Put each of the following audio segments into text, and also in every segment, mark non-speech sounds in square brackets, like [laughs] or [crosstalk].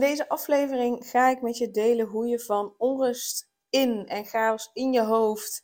In deze aflevering ga ik met je delen hoe je van onrust in en chaos in je hoofd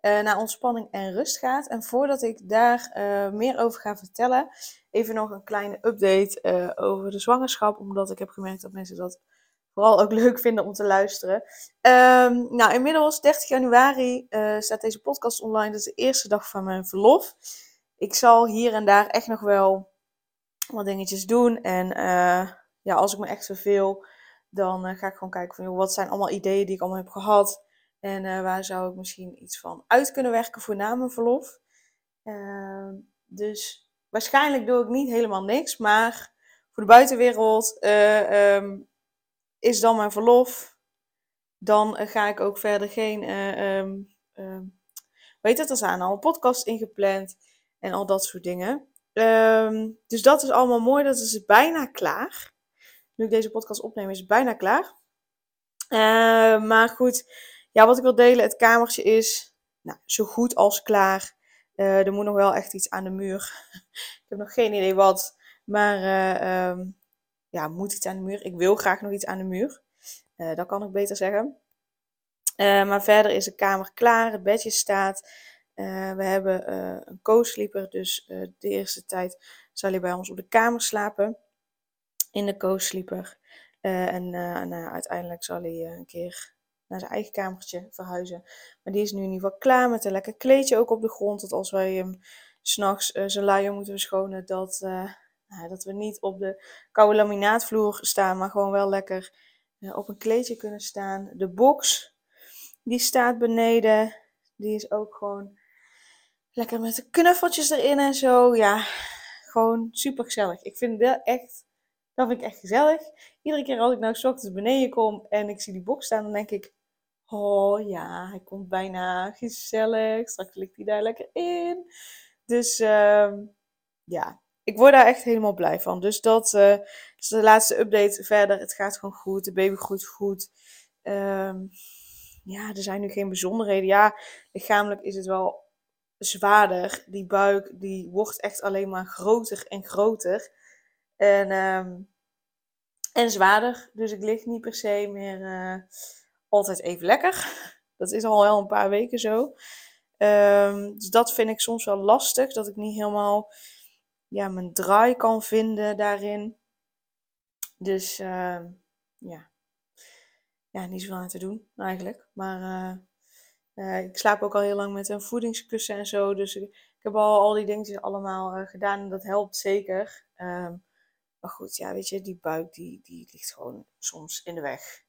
uh, naar ontspanning en rust gaat. En voordat ik daar uh, meer over ga vertellen, even nog een kleine update uh, over de zwangerschap. Omdat ik heb gemerkt dat mensen dat vooral ook [laughs] leuk vinden om te luisteren. Um, nou, inmiddels 30 januari staat deze podcast online. Dat is de eerste dag van mijn verlof. Ik zal hier en daar echt nog wel wat dingetjes doen. En ja, als ik me echt verveel, dan uh, ga ik gewoon kijken van joh, wat zijn allemaal ideeën die ik allemaal heb gehad. En uh, waar zou ik misschien iets van uit kunnen werken voor na mijn verlof. Uh, dus waarschijnlijk doe ik niet helemaal niks. Maar voor de buitenwereld um, is dan mijn verlof. Dan ga ik ook verder geen, um, um, weet het, er zijn al podcast ingepland. En al dat soort dingen. dus dat is allemaal mooi. Dat is bijna klaar nu ik deze podcast opneem, is het bijna klaar. Uh, maar goed, ja, wat ik wil delen, het kamertje is nou, zo goed als klaar. Uh, er moet nog wel echt iets aan de muur. [laughs] ik heb nog geen idee wat. Maar uh, um, ja, moet iets aan de muur. Ik wil graag nog iets aan de muur. dat kan ik beter zeggen. maar verder is de kamer klaar. Het bedje staat. we hebben een co-sleeper. Dus de eerste tijd zal hij bij ons op de kamer slapen in de co-sleeper. Uh, en uh, nou, uiteindelijk zal hij uh, een keer naar zijn eigen kamertje verhuizen. Maar die is nu in ieder geval klaar met een lekker kleedje ook op de grond. Dat als wij hem s'nachts zijn luier moeten verschonen, dat, nou, dat we niet op de koude laminaatvloer staan, maar gewoon wel lekker op een kleedje kunnen staan. De box, die staat beneden. Die is ook gewoon lekker met de knuffeltjes erin en zo. Ja, gewoon super gezellig. Ik vind het echt dat vind ik echt gezellig. Iedere keer als ik nou s ochtends beneden kom en ik zie die box staan, dan denk ik, oh ja, hij komt bijna gezellig. Straks ligt hij daar lekker in. Dus uh, ja, ik word daar echt helemaal blij van. Dus dat uh, is de laatste update. Verder, het gaat gewoon goed. De baby groeit goed. Um, ja, er zijn nu geen bijzonderheden. Ja, lichamelijk is het wel zwaarder. Die buik, die wordt echt alleen maar groter en groter. En, um, en zwaarder. Dus ik lig niet per se meer uh, altijd even lekker. [laughs] Dat is al wel een paar weken zo. Um, dus dat vind ik soms wel lastig. Dat ik niet helemaal ja, mijn draai kan vinden daarin. Dus uh, ja. Ja, niet zoveel aan te doen eigenlijk. Maar uh, ik slaap ook al heel lang met een voedingskussen en zo. Dus ik, heb al al die dingetjes allemaal gedaan. En dat helpt zeker. Maar goed, ja, weet je, die buik die, die ligt gewoon soms in de weg.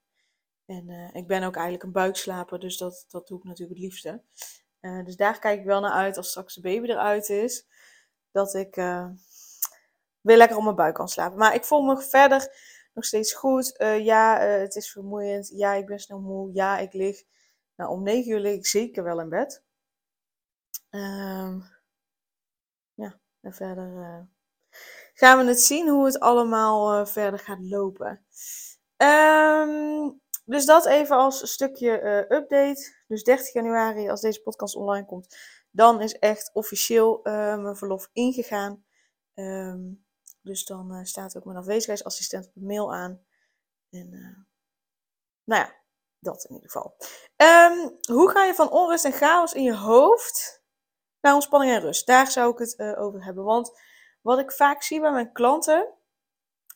En uh, ik ben ook eigenlijk een buikslaper, dus dat, dat doe ik natuurlijk het liefste. Uh, dus daar kijk ik wel naar uit als straks de baby eruit is. Dat ik uh, weer lekker op mijn buik kan slapen. Maar ik voel me verder nog steeds goed. ja, het is vermoeiend. Ja, ik ben snel moe. Ja, ik lig. Nou, om negen uur lig ik zeker wel in bed. Ehm, ja, en verder gaan we het zien hoe het allemaal uh, verder gaat lopen. Um, dus dat even als stukje uh, update. Dus 30 januari, als deze podcast online komt, dan is echt officieel uh, mijn verlof ingegaan. Um, dus dan staat ook mijn afwezigheidsassistent op de mail aan. En nou ja, dat in ieder geval. Um, hoe ga je van onrust en chaos in je hoofd naar ontspanning en rust? Daar zou ik het over hebben. Want wat ik vaak zie bij mijn klanten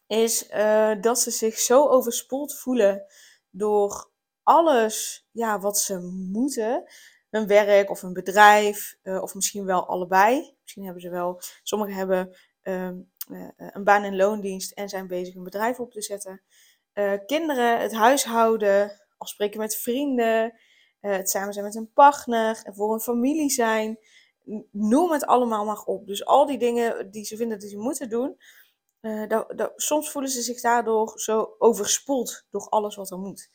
is uh, dat ze zich zo overspoeld voelen door alles ja, wat ze moeten. Hun werk of hun bedrijf, uh, of misschien wel allebei. Misschien hebben ze wel, sommigen hebben uh, een baan in loondienst en zijn bezig een bedrijf op te zetten. kinderen, het huishouden, afspreken met vrienden, het samen zijn met een partner, voor een familie zijn noem het allemaal maar op. Dus al die dingen die ze vinden dat ze moeten doen, soms voelen ze zich daardoor zo overspoeld door alles wat er moet.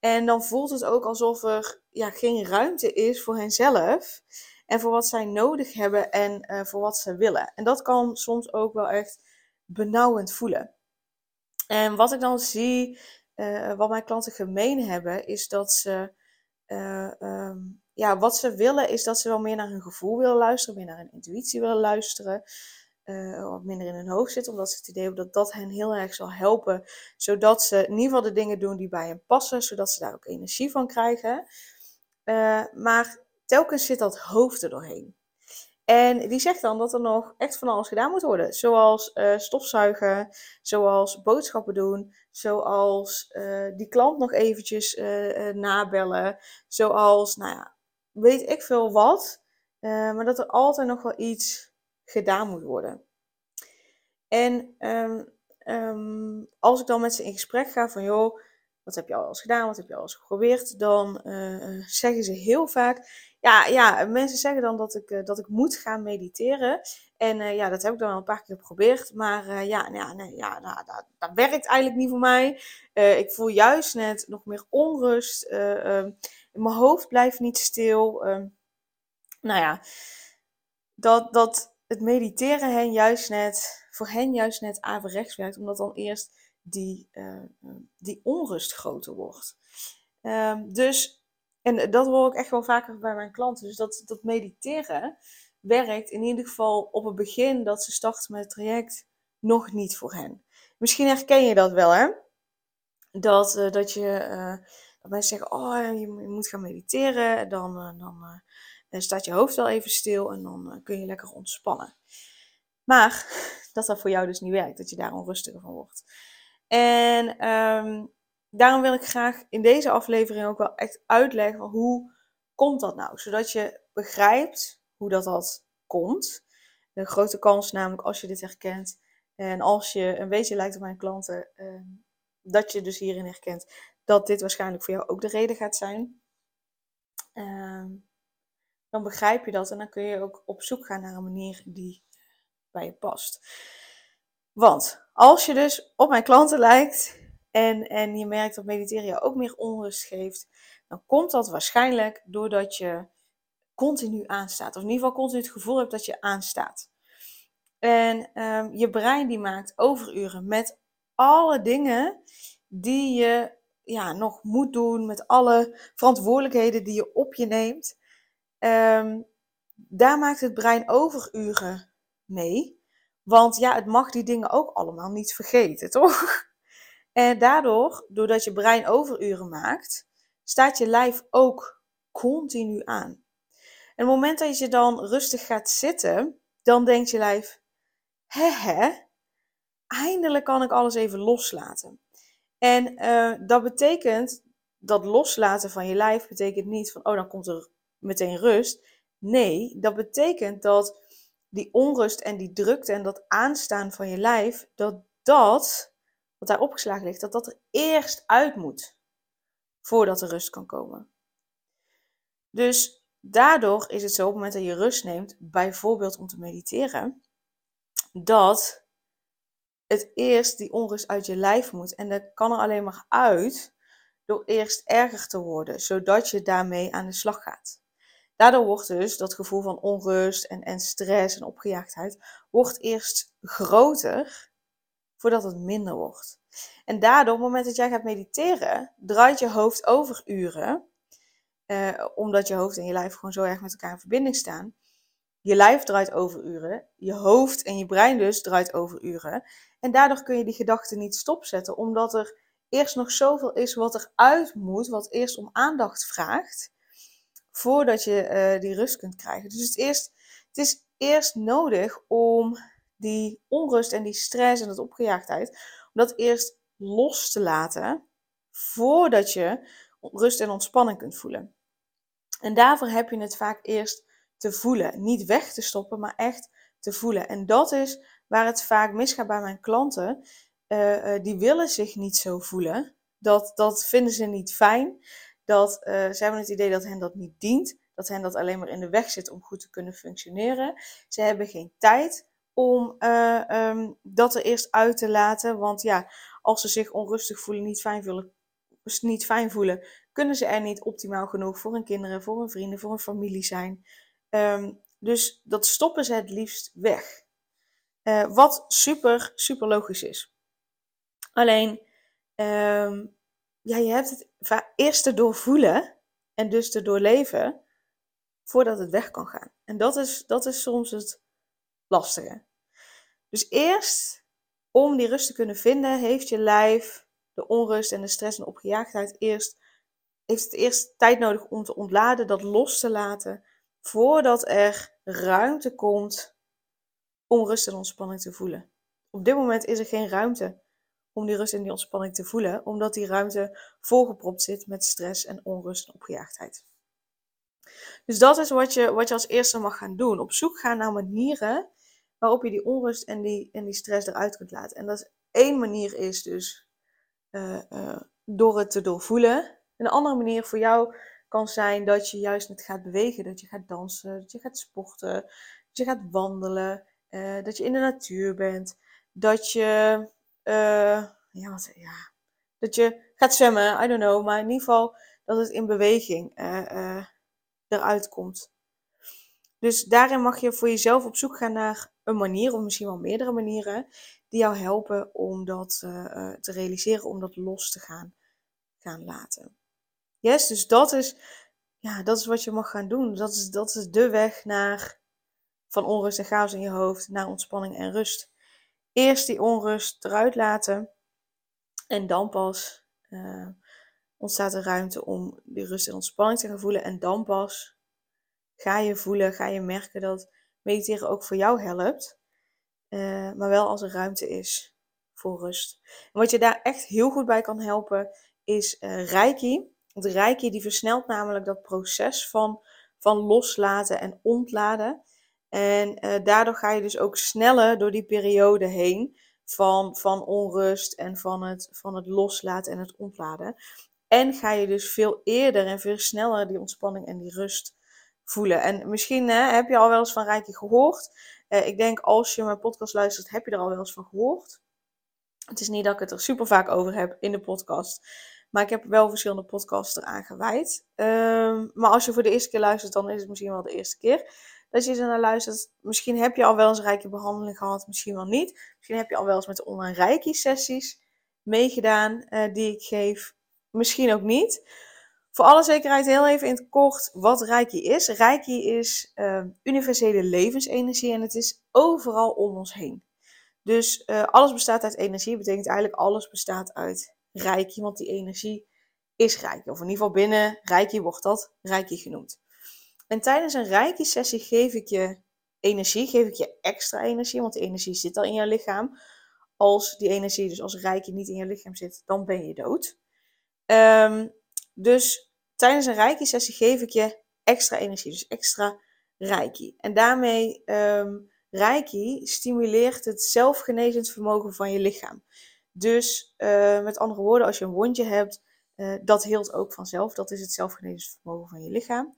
En dan voelt het ook alsof er ja, geen ruimte is voor henzelf en voor wat zij nodig hebben en voor wat ze willen. En dat kan soms ook wel echt benauwend voelen. En wat ik dan zie, uh, wat mijn klanten gemeen hebben, is dat ze, um, ja, wat ze willen, is dat ze wel meer naar hun gevoel willen luisteren, meer naar hun intuïtie willen luisteren. Uh, wat minder in hun hoofd zit, omdat ze het idee hebben dat dat hen heel erg zal helpen, zodat ze in ieder geval de dingen doen die bij hen passen, zodat ze daar ook energie van krijgen. maar telkens zit dat hoofd er doorheen. En die zegt dan dat er nog echt van alles gedaan moet worden. Zoals uh, stofzuigen, zoals boodschappen doen, zoals die klant nog eventjes nabellen, zoals, nou ja, weet ik veel wat. maar dat er altijd nog wel iets gedaan moet worden. En um, um, als ik dan met ze in gesprek ga van, joh, wat heb je al eens gedaan, wat heb je al eens geprobeerd, dan zeggen ze heel vaak, ja, ja, mensen zeggen dan dat ik, dat ik moet gaan mediteren. En ja, dat heb ik dan al een paar keer geprobeerd. Maar ja, nou nee, ja nou, dat, dat, werkt eigenlijk niet voor mij. ik voel juist net nog meer onrust. Ehm, mijn hoofd blijft niet stil. Ehm, nou ja, dat, dat het mediteren hen juist net, voor hen juist net averechts werkt. Omdat dan eerst die, die onrust groter wordt. Um, dus en dat hoor ik echt wel vaker bij mijn klanten. Dus dat, dat mediteren werkt in ieder geval op het begin dat ze starten met het traject nog niet voor hen. Misschien herken je dat wel, hè? Dat, uh, dat, je, uh, mensen zeggen, oh, je, moet gaan mediteren. Dan, uh, dan staat je hoofd wel even stil en dan kun je lekker ontspannen. Maar [laughs] dat dat voor jou dus niet werkt, dat je daar onrustiger van wordt. En um, daarom wil ik graag in deze aflevering ook wel echt uitleggen hoe komt dat nou? Zodat je begrijpt hoe dat, dat komt. De grote kans namelijk als je dit herkent en als je een beetje lijkt op mijn klanten, ehm, dat je dus hierin herkent dat dit waarschijnlijk voor jou ook de reden gaat zijn. Ehm, dan begrijp je dat en dan kun je ook op zoek gaan naar een manier die bij je past. Want als je dus op mijn klanten lijkt, en, en je merkt dat mediteren je ook meer onrust geeft, dan komt dat waarschijnlijk doordat je continu aanstaat. Of in ieder geval continu het gevoel hebt dat je aanstaat. En um, je brein die maakt overuren met alle dingen die je ja, nog moet doen, met alle verantwoordelijkheden die je op je neemt. Um, daar maakt het brein overuren mee. Want ja, het mag die dingen ook allemaal niet vergeten, [laughs] toch? En daardoor, doordat je brein overuren maakt, staat je lijf ook continu aan. En het moment dat je dan rustig gaat zitten, dan denkt je lijf, hè, eindelijk kan ik alles even loslaten. En uh, dat betekent, dat loslaten van je lijf betekent niet van, oh dan komt er meteen rust. Nee, dat betekent dat die onrust en die drukte en dat aanstaan van je lijf, dat dat wat daar opgeslagen ligt, dat dat er eerst uit moet voordat er rust kan komen. Dus daardoor is het zo op het moment dat je rust neemt, bijvoorbeeld om te mediteren, dat het eerst die onrust uit je lijf moet. En dat kan er alleen maar uit door eerst erger te worden, zodat je daarmee aan de slag gaat. Daardoor wordt dus dat gevoel van onrust en, en stress en opgejaagdheid wordt eerst groter voordat het minder wordt. En daardoor, op het moment dat jij gaat mediteren, draait je hoofd over uren. Eh, omdat je hoofd en je lijf gewoon zo erg met elkaar in verbinding staan. Je lijf draait over uren. Je hoofd en je brein dus draait over uren. En daardoor kun je die gedachten niet stopzetten. Omdat er eerst nog zoveel is wat eruit moet. Wat eerst om aandacht vraagt. Voordat je uh, die rust kunt krijgen. Dus het, eerst, het is eerst nodig om die onrust en die stress en dat opgejaagdheid, om dat eerst los te laten voordat je rust en ontspanning kunt voelen. En daarvoor heb je het vaak eerst te voelen. Niet weg te stoppen, maar echt te voelen. En dat is waar het vaak misgaat bij mijn klanten. Uh, uh, die willen zich niet zo voelen. Dat, dat vinden ze niet fijn. Dat, uh, ze hebben het idee dat hen dat niet dient. Dat hen dat alleen maar in de weg zit om goed te kunnen functioneren. Ze hebben geen tijd om um, dat er eerst uit te laten. Want ja, als ze zich onrustig voelen, niet fijn voelen, niet fijn voelen kunnen ze er niet optimaal genoeg voor hun kinderen, voor hun vrienden, voor hun familie zijn. Um, dus dat stoppen ze het liefst weg. Uh, wat super, super logisch is. Alleen, um, ja, je hebt het eerst te doorvoelen en dus te doorleven voordat het weg kan gaan. En dat is, dat is soms het lastige. Dus eerst, om die rust te kunnen vinden, heeft je lijf de onrust en de stress en opgejaagdheid eerst, heeft het eerst tijd nodig om te ontladen, dat los te laten, voordat er ruimte komt om rust en ontspanning te voelen. Op dit moment is er geen ruimte om die rust en die ontspanning te voelen, omdat die ruimte volgepropt zit met stress en onrust en opgejaagdheid. Dus dat is wat je, wat je als eerste mag gaan doen. Op zoek gaan naar manieren waarop je die onrust en die, en die stress eruit kunt laten. En dat is één manier is dus uh, uh, door het te doorvoelen. Een andere manier voor jou kan zijn dat je juist net gaat bewegen. Dat je gaat dansen, dat je gaat sporten, dat je gaat wandelen, uh, dat je in de natuur bent. Dat je, ja, wat, ja, dat je gaat zwemmen, I don't know. Maar in ieder geval dat het in beweging eruit komt. Dus daarin mag je voor jezelf op zoek gaan naar een manier, of misschien wel meerdere manieren, die jou helpen om dat te realiseren, om dat los te gaan, gaan laten. Yes, dus dat is, ja, dat is wat je mag gaan doen. Dat is, dat is de weg naar van onrust en chaos in je hoofd naar ontspanning en rust. Eerst die onrust eruit laten en dan pas uh, ontstaat er ruimte om die rust en ontspanning te gaan voelen. En dan pas ga je voelen, ga je merken dat mediteren ook voor jou helpt. Uh, maar wel als er ruimte is voor rust. Wat je daar echt heel goed bij kan helpen is uh, Reiki. Want Reiki die versnelt namelijk dat proces van, van loslaten en ontladen. En uh, daardoor ga je dus ook sneller door die periode heen van, van onrust en van het, van het loslaten en het ontladen. En ga je dus veel eerder en veel sneller die ontspanning en die rust voelen. En misschien hè, heb je al wel eens van Reiki gehoord. Uh, ik denk als je mijn podcast luistert, heb je er al wel eens van gehoord. Het is niet dat ik het er super vaak over heb in de podcast. Maar ik heb wel verschillende podcasts eraan gewijd. Um, maar als je voor de eerste keer luistert, dan is het misschien wel de eerste keer dat je er naar luistert. Misschien heb je al wel eens Reiki behandeling gehad, misschien wel niet. Misschien heb je al wel eens met de online Reiki sessies meegedaan uh, die ik geef. Misschien ook niet. Voor alle zekerheid heel even in het kort wat Reiki is. Reiki is uh, universele levensenergie en het is overal om ons heen. Dus uh, alles bestaat uit energie, betekent eigenlijk alles bestaat uit Reiki, want die energie is Reiki. Of in ieder geval binnen Reiki wordt dat Reiki genoemd. En tijdens een Reiki-sessie geef ik je energie, geef ik je extra energie, want die energie zit al in je lichaam. Als die energie, dus als Reiki niet in je lichaam zit, dan ben je dood. Um, dus tijdens een Reiki-sessie geef ik je extra energie, dus extra Reiki. En daarmee, um, Reiki stimuleert het zelfgenezend vermogen van je lichaam. Dus uh, met andere woorden, als je een wondje hebt, uh, dat heelt ook vanzelf. Dat is het zelfgenezend vermogen van je lichaam.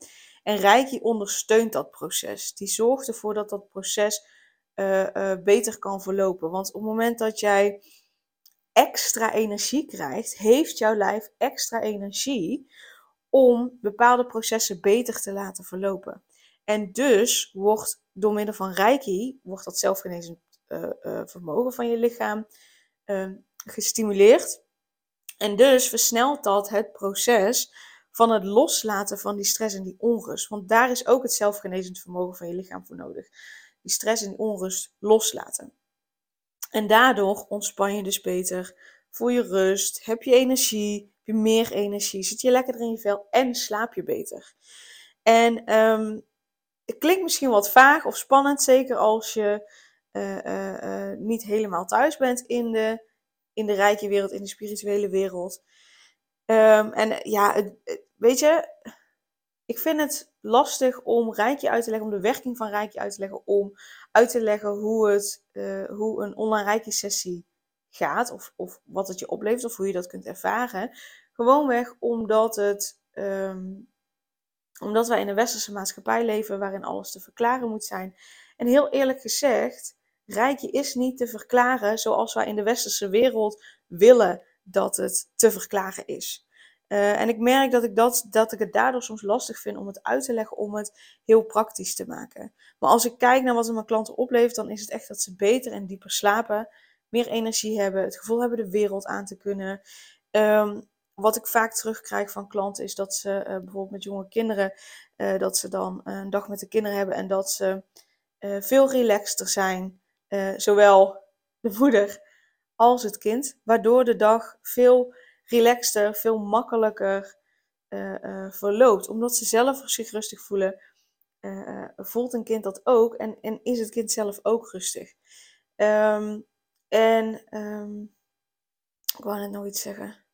En Reiki ondersteunt dat proces. Die zorgt ervoor dat dat proces uh, beter kan verlopen. Want op het moment dat jij extra energie krijgt, heeft jouw lijf extra energie om bepaalde processen beter te laten verlopen. En dus wordt door middel van Reiki, wordt dat zelfgenezend uh, vermogen van je lichaam gestimuleerd. En dus versnelt dat het proces van het loslaten van die stress en die onrust. Want daar is ook het zelfgenezend vermogen van je lichaam voor nodig. Die stress en die onrust loslaten. En daardoor ontspan je dus beter, voel je rust, heb je energie, heb je meer energie, zit je lekkerder in je vel en slaap je beter. En um, het klinkt misschien wat vaag of spannend, zeker als je uh, uh, uh, niet helemaal thuis bent in de, in de rijke wereld, in de spirituele wereld. Um, en ja, het, weet je, ik vind het lastig om Rijkje uit te leggen, om de werking van Rijkje uit te leggen, om uit te leggen hoe, het, uh, hoe een online Rijkje sessie gaat, of, of wat het je oplevert, of hoe je dat kunt ervaren. Gewoonweg omdat het, um, omdat wij in een westerse maatschappij leven waarin alles te verklaren moet zijn. En heel eerlijk gezegd, rijkje is niet te verklaren zoals wij in de westerse wereld willen dat het te verklaren is. Uh, en ik merk dat ik, dat, dat ik het daardoor soms lastig vind om het uit te leggen, om het heel praktisch te maken. Maar als ik kijk naar wat het mijn klanten oplevert, dan is het echt dat ze beter en dieper slapen, meer energie hebben, het gevoel hebben de wereld aan te kunnen. Um, wat ik vaak terugkrijg van klanten is dat ze uh, bijvoorbeeld met jonge kinderen, uh, dat ze dan een dag met de kinderen hebben en dat ze veel relaxter zijn. zowel de moeder als het kind, waardoor de dag veel relaxter, veel makkelijker uh, verloopt. Omdat ze zelf zich rustig voelen, uh, voelt een kind dat ook en, en is het kind zelf ook rustig. Um, en um, ik wou net nog iets zeggen.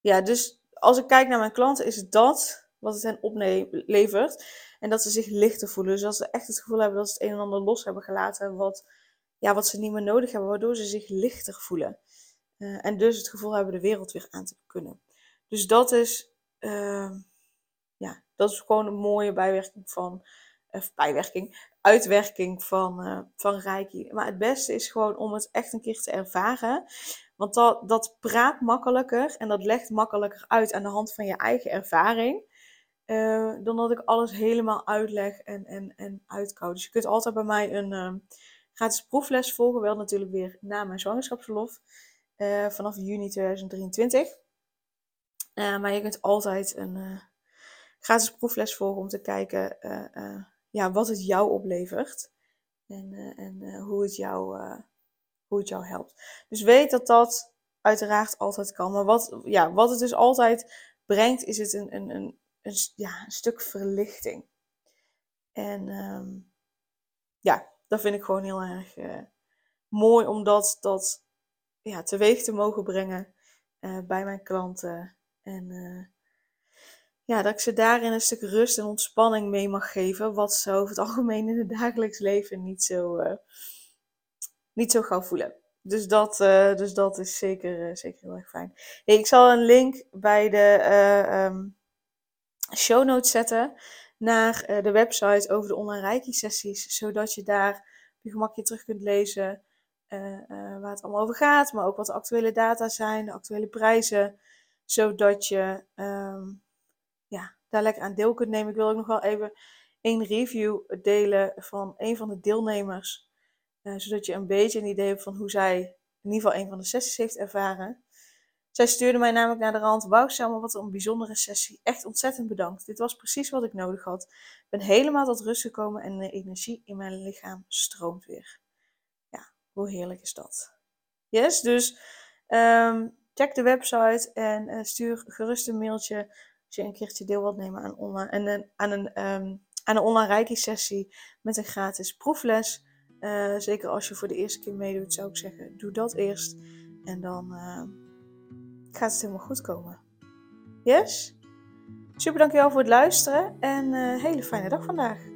Ja, dus als ik kijk naar mijn klanten, is het dat wat het hen oplevert. En dat ze zich lichter voelen. Dus dat ze echt het gevoel hebben dat ze het een en ander los hebben gelaten. Wat, ja, wat ze niet meer nodig hebben, waardoor ze zich lichter voelen. Uh, en dus het gevoel hebben de wereld weer aan te kunnen. Dus dat is, uh, ja, dat is gewoon een mooie bijwerking van, bijwerking, uitwerking van, uh, van Reiki. Maar het beste is gewoon om het echt een keer te ervaren. Want dat, dat praat makkelijker en dat legt makkelijker uit aan de hand van je eigen ervaring. Dan dat ik alles helemaal uitleg en, en, en uitkou. Dus je kunt altijd bij mij een gratis proefles volgen. Wel natuurlijk weer na mijn zwangerschapsverlof. Uh, vanaf juni 2023. Uh, maar je kunt altijd een uh, gratis proefles volgen om te kijken ja, wat het jou oplevert. En, en hoe, het jou, hoe het jou helpt. Dus weet dat dat uiteraard altijd kan. Maar wat, ja, wat het dus altijd brengt, is het een, een, een, ja, een stuk verlichting. En um, ja, dat vind ik gewoon heel erg mooi, omdat dat ja, teweeg te mogen brengen uh, bij mijn klanten. En uh, ja, dat ik ze daarin een stuk rust en ontspanning mee mag geven, wat ze over het algemeen in het dagelijks leven niet zo, niet zo gauw voelen. Dus dat, dus dat is zeker, zeker heel erg fijn. Ik zal een link bij de um, show notes zetten naar de website over de online reiki sessies, zodat je daar je gemakje terug kunt lezen uh, uh, waar het allemaal over gaat, maar ook wat de actuele data zijn, de actuele prijzen, zodat je um, ja, daar lekker aan deel kunt nemen. Ik wil ook nog wel even een review delen van een van de deelnemers, zodat je een beetje een idee hebt van hoe zij in ieder geval een van de sessies heeft ervaren. Zij stuurde mij namelijk naar de rand. Wauw, Selma, wat een bijzondere sessie. Echt ontzettend bedankt. Dit was precies wat ik nodig had. Ik ben helemaal tot rust gekomen en de energie in mijn lichaam stroomt weer. Hoe heerlijk is dat? Yes, dus um, check de website en uh, stuur gerust een mailtje als je een keertje deel wilt nemen aan, online, en, uh, aan, een, um, aan een online reiki-sessie met een gratis proefles. Uh, zeker als je voor de eerste keer meedoet, zou ik zeggen, doe dat eerst. En dan gaat het helemaal goed komen. Yes? Super dankjewel voor het luisteren en een hele fijne dag vandaag.